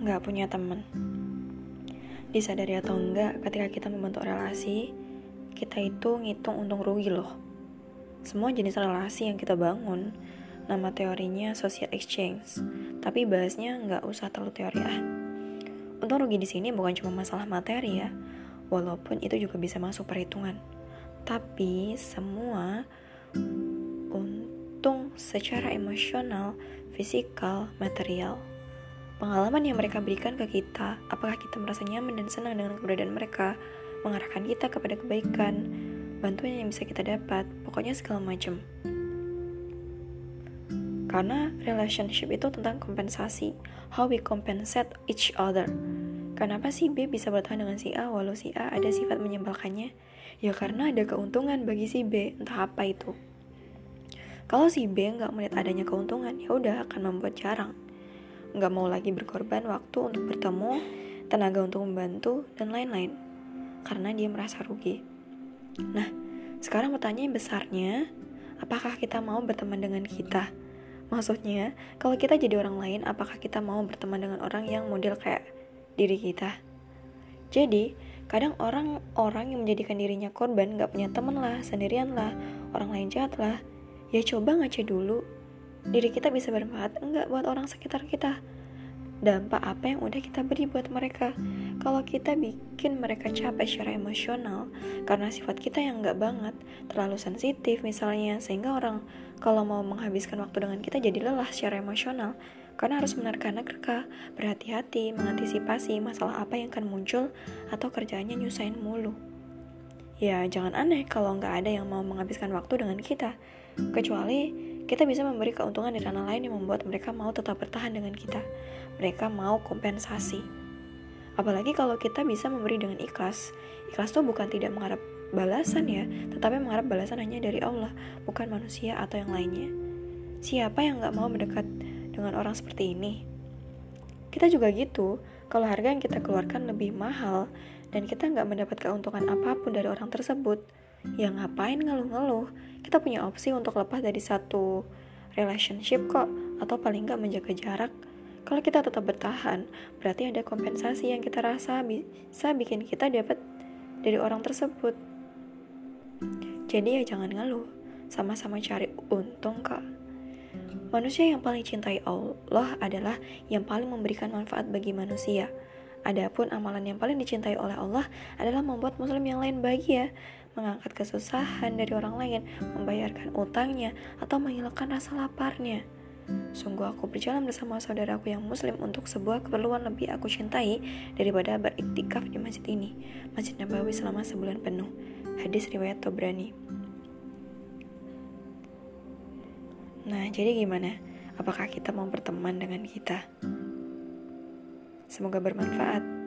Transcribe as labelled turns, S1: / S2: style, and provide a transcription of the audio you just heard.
S1: nggak punya teman. Disadari atau enggak, ketika kita membentuk relasi, kita itu ngitung untung rugi loh. Semua jenis relasi yang kita bangun, nama teorinya social exchange, tapi bahasnya nggak usah terlalu teori ah. Untung rugi di sini bukan cuma masalah materi ya, walaupun itu juga bisa masuk perhitungan. Tapi semua untung secara emosional, fisikal, material Pengalaman yang mereka berikan ke kita, apakah kita merasa nyaman dan senang dengan keberadaan mereka, mengarahkan kita kepada kebaikan, bantuan yang bisa kita dapat, pokoknya segala macam. Karena relationship itu tentang kompensasi, how we compensate each other. Kenapa sih B bisa bertahan dengan si A walau si A ada sifat menyebalkannya? Ya karena ada keuntungan bagi si B, entah apa itu. Kalau si B nggak melihat adanya keuntungan, ya udah akan membuat jarang nggak mau lagi berkorban waktu untuk bertemu, tenaga untuk membantu, dan lain-lain. Karena dia merasa rugi. Nah, sekarang pertanyaan besarnya, apakah kita mau berteman dengan kita? Maksudnya, kalau kita jadi orang lain, apakah kita mau berteman dengan orang yang model kayak diri kita? Jadi, kadang orang-orang yang menjadikan dirinya korban gak punya temen lah, sendirian lah, orang lain jahat lah. Ya coba ngaca dulu, diri kita bisa bermanfaat enggak buat orang sekitar kita? Dampak apa yang udah kita beri buat mereka? Kalau kita bikin mereka capek secara emosional karena sifat kita yang enggak banget terlalu sensitif misalnya sehingga orang kalau mau menghabiskan waktu dengan kita jadi lelah secara emosional. Karena harus menerka-nerka, berhati-hati, mengantisipasi masalah apa yang akan muncul atau kerjaannya nyusahin mulu. Ya, jangan aneh kalau nggak ada yang mau menghabiskan waktu dengan kita, kecuali kita bisa memberi keuntungan di ranah lain yang membuat mereka mau tetap bertahan dengan kita. Mereka mau kompensasi. Apalagi kalau kita bisa memberi dengan ikhlas. Ikhlas itu bukan tidak mengharap balasan ya, tetapi mengharap balasan hanya dari Allah, bukan manusia atau yang lainnya. Siapa yang gak mau mendekat dengan orang seperti ini? Kita juga gitu, kalau harga yang kita keluarkan lebih mahal dan kita nggak mendapat keuntungan apa pun dari orang tersebut, ya ngapain ngeluh-ngeluh kita punya opsi untuk lepas dari satu relationship kok atau paling nggak menjaga jarak. Kalau kita tetap bertahan berarti ada kompensasi yang kita rasa bisa bikin kita dapat dari orang tersebut. Jadi ya jangan ngeluh sama-sama cari untung kak Manusia yang paling cintai Allah adalah yang paling memberikan manfaat bagi manusia. Adapun amalan yang paling dicintai oleh Allah adalah membuat muslim yang lain bahagia mengangkat kesusahan dari orang lain, membayarkan utangnya, atau menghilangkan rasa laparnya. Sungguh aku berjalan bersama saudaraku yang muslim untuk sebuah keperluan lebih aku cintai daripada beriktikaf di masjid ini, Masjid Nabawi selama sebulan penuh. Hadis riwayat Tobrani. Nah, jadi gimana? Apakah kita mau berteman dengan kita? Semoga bermanfaat.